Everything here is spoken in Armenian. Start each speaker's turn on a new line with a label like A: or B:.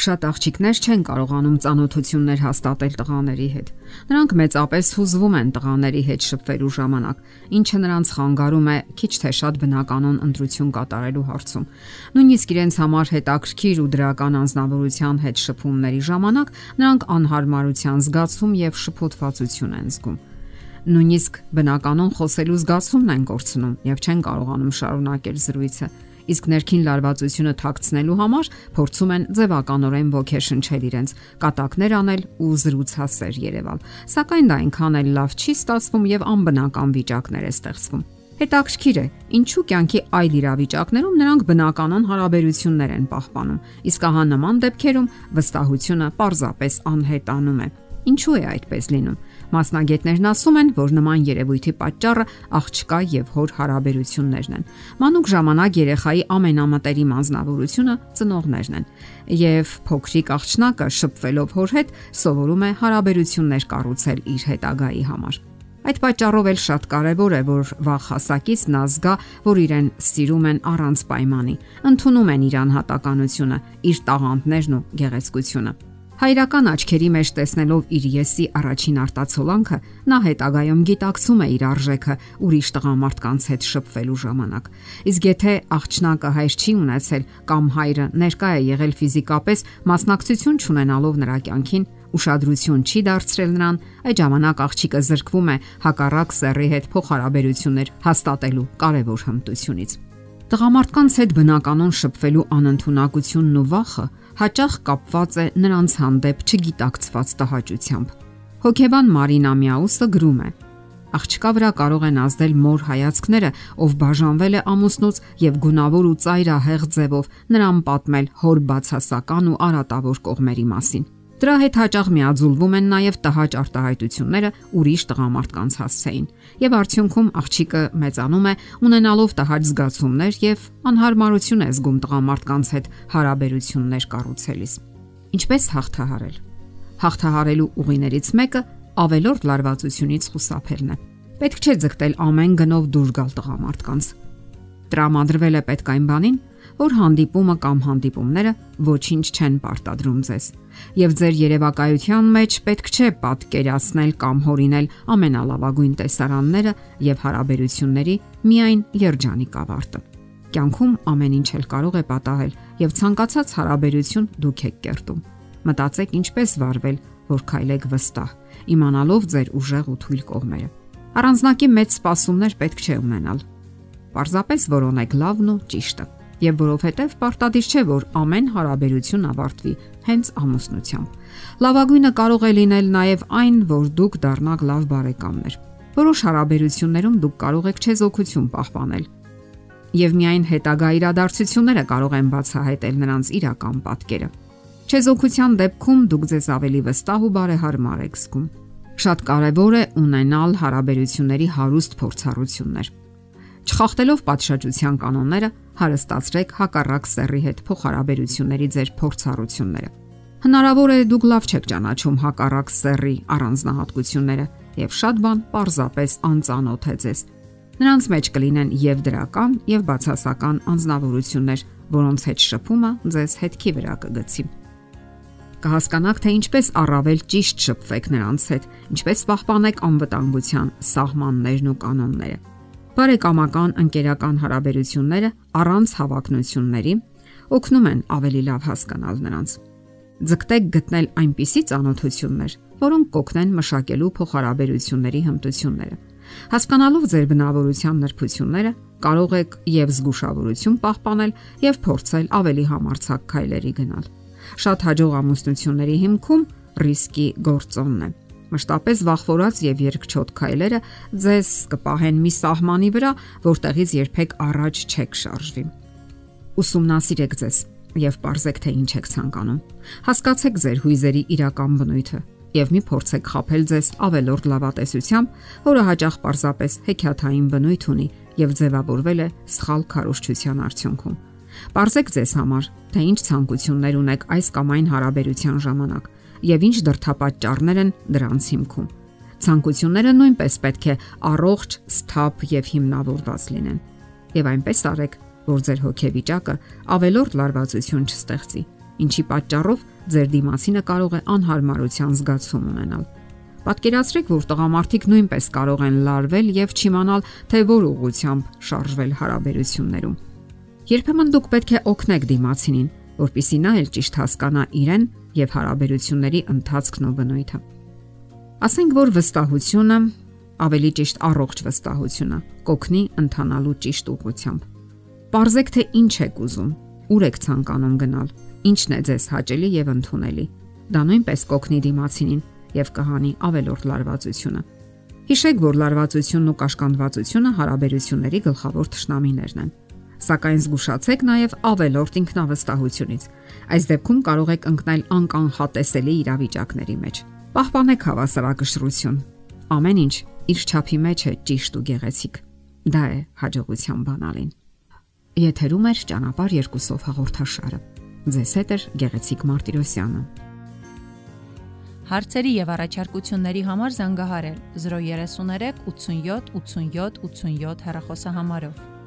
A: Շատ աղջիկներ չեն կարողանում ծանոթություններ հաստատել տղաների հետ։ Նրանք մեծապես հուզվում են տղաների հետ շփվելու ժամանակ, ինչը նրանց խանգարում է քիչ թե շատ բնականon ընտրություն կատարելու հարցում։ Նույնիսկ իրենց համար հետաքրքիր ու դրական անznավորության հետ շփումների ժամանակ նրանք անհարմարության զգացում եւ շփոթվածություն են զգում նույնիսկ բնականon խոսելու զգացումն են կորցնում եւ չեն կարողանում շարունակել զրույցը իսկ ներքին լարվածությունը թաքցնելու համար փորձում են ձևականորեն ոգեշնչել իրենց, կատակներ անել ու զրուցասեր Երևալ։ Սակայն դա այնքան էլ լավ չի ստացվում եւ անբնական վիճակներ է ստեղծվում։ Հետաքրքիր է, ինչու կյանքի այլ իրավիճակներում նրանք բնականon հարաբերություններ են պահպանում, իսկ ահա նման դեպքերում վստահությունը պարզապես անհետանում է։ Ինչու է այդպես լինում։ Մասնագետներն ասում են, որ նման երևույթի պատճառը աղջկա եւ հոր հարաբերություններն են։ Մանուկ ժամանակ երեխայի ամենամտերիմ անznավորությունը ծնողներն են, եւ փոքրիկ աղջնակը շփվելով հոր հետ սովորում է հարաբերություններ կառուցել իր հետագայի համար։ Այդ պատճառով էլ շատ կարևոր է, որ վաղ հասակից նա զգա, որ իրեն սիրում են առանց պայմանի, ընդունում են իր անհատականությունը, իր տաղանդներն ու գեղեցկությունը։ Հայրական աչքերի մեջ տեսնելով իր եսի առաջին արտացոլանքը, նա հետագայում գիտակցում է իր արժեքը ուրիշ տղամարդկանց հետ շփվելու ժամանակ։ Իսկ եթե աղջնակը հայր չի ունեցել կամ հայրը ներկա է եղել ֆիզիկապես մասնակցություն չունենալով նրա կյանքին, ուշադրություն չի դարձրել նրան, այդ ժամանակ աղջիկը զրկվում է հակառակ սեռի հետ փոխհարաբերություններ հաստատելու կարևոր հմտությունից։ Տղամարդկանց հետ բնականon շփվելու անընդունակությունն ու վախը հաճախ կապված է նրանց հանդեպ չգիտակցված տհաճությամբ։ Հոգեբան Մարինա Միաուսը գրում է. Աղջկա վրա կարող են ազդել մոր հայացքները, ով բաժանվել է ամուսնուց եւ գունավոր ու ծայրահեղ ձևով նրան պատմել հոր բացասական ու արատավոր կողմերի մասին։ Դրա հետ հաճախ միաձուլվում են նաև տհաճ արտահայտությունները ուրիշ տղամարդկանց հասցեին, եւ արդյունքում աղջիկը մեծանում է ունենալով տհաճ զգացումներ եւ անհարմարություն է զգում տղամարդկանց հետ հարաբերություններ կառուցելիս։ Ինչպես հաղթահարել։ Հաղթահարելու ուղիներից մեկը ավելորդ լարվածությունից խուսափելն է։ Պետք չէ ձգտել ամեն գնով դուրս գալ տղամարդկանց։ Տրամադրվել է պետք այն բանին, որ հանդիպումը կամ հանդիպումները ոչինչ չեն պարտադրում ձեզ։ Եվ ձեր երևակայության մեջ պետք չէ պատկերացնել կամ հորինել ամենալավագույն տեսարանները եւ հարաբերությունների միայն երջանիկ ավարտը։ Կյանքում ամեն ինչ էլ կարող է պատահել եւ ցանկացած հարաբերություն դուք եք կերտում։ Մտածեք ինչպես վարվել, որ քայլեք վստահ, իմանալով ձեր ուժեղ ու թույլ կողմերը։ Առանձնակի մեծ սպասումներ պետք չէ ունենալ։ Պարզապես որոնեք լավն ու ճիշտը եւ որովհետեւ պարտադիր չէ որ ամեն հարաբերություն ավարտվի հենց ամուսնությամբ։ Լավագույնը կարող է լինել նաեւ այն, որ դուք դառնաք լավ բարեկամներ։ Որոշ հարաբերություններում դուք կարող եք չեզոքություն պահպանել եւ միայն հետագա իրադարձությունները կարող են բացահայտել նրանց իրական պատկերը։ Չեզոքության դեպքում դուք ձեզ ավելի վստահ ու բարեհարմար եք զգում։ Շատ կարևոր է ունենալ հարաբերությունների հարուստ փորձառություններ Չխախտելով պատշաճության կանոնները, հարստացրեք հակառակ սեռի հետ փոխհարաբերությունների ձեր փորձառությունները։ Հնարավոր է դուք լավ չեք ճանաչում հակառակ սեռի առանձնահատկությունները եւ շատ բան պարզապես անծանոթ է ձեզ։ Նրանց մեջ կլինեն եւ դրական եւ բացասական անznավորություններ, որոնց հետ շփումը ձեզ հետքի վրա կգցի կհասկանաք թե ինչպես առավել ճիշտ շփվեք նրանց հետ, ինչպես պահպանեք անվտանգության սահմաններն ու կանոնները բարեկամական ընկերական հարաբերությունները առանց հավակնությունների օգնում են ավելի լավ հասկանալ նրանց։ Ձգտեք գտնել այնպիսի ծանոթություններ, որոնք կօգնեն մշակելու փոխհարաբերությունների հմտությունները։ Հասկանալով ձեր բնավորության նրբությունները, կարող եք եւ զգուշավորություն պահպանել եւ փորձել ավելի համարցակ քայլերի գնալ։ Շատ հաջող ամուսնությունների հիմքում ռիսկի գործոնն է Մշտապես վախվորած եւ երկչոտ քայլերը ձեզ կպահեն մի սահմանի վրա, որտեղից երբեք առաջ չեք շարժվի։ Ուսումնասիրեք ձեզ եւ ողջեք թե ինչ եք ցանկանում։ Հասկացեք ձեր հույզերի իրական բնույթը եւ մի փորձեք խაფել ձեզ ավելորդ լավատեսությամբ, որը հաճախ պարզապես հեքիաթային բնույթ ունի եւ ձևավորվել է սխալ քարոշչության արդյունքում։ Պարզեք ձեզ համար, թե ինչ ցանկություններ ունեք այս կամ այն հարաբերության ժամանակ եւ ինչ դրթապաճառներ են դրանց հիմքում։ Ցանկությունները նույնպես պետք է առողջ, սթափ եւ հիմնավորված լինեն։ Եվ այնպես արեք, որ ձեր հոգեվիճակը ավելորդ լարվածություն չստեղծի ինչի պատճառով ձեր դիմացինը կարող է անհարմարության զգացում ունենալ։ Պատկերացրեք, որ տղամարդիկ նույնպես կարող են լարվել եւ չիմանալ, թե որ ուղությամբ շարժվել հարաբերություններում։ Երբեմն դուք պետք է օգնեք դիմացինին, որpիսի նա էլ ճիշտ հասկանա իրեն եւ հարաբերությունների ընթացքն ու բնույթը։ Ասենք որ վստահությունը, ավելի ճիշտ առողջ վստահությունը, կօգնի ընթանալու ճիշտ ուղությամբ։ Parzեք թե ինչ եք ուզում, ուր եք ցանկանում գնալ, ինչն է ձեզ հաճելի եւ ընդունելի։ Դա նույնպես կօգնի դիմացինին եւ կհանի ավելորդ լարվածությունը։ Հիշեք, որ լարվածությունն ու կաշկանդվածությունը հարաբերությունների գլխավոր ճշնամիներն են սակայն զգուշացեք նաև ավելորտ ինքնավստահությունից։ Այս դեպքում կարող եք ընկնել անկանխատեսելի իրավիճակների մեջ։ Պահպանեք հավասարակշռություն։ Ամեն ինչ իր չափի մեջ է ճիշտ ու գեղեցիկ։ Դա է հաջողության բանալին։ Եթերում է ճանապարհ երկուսով հաղորդաշարը։ Ձեզ հետ է գեղեցիկ Մարտիրոսյանը։
B: Հարցերի եւ առաջարկությունների համար զանգահարել 033 87 87 87 հեռախոսահամարով։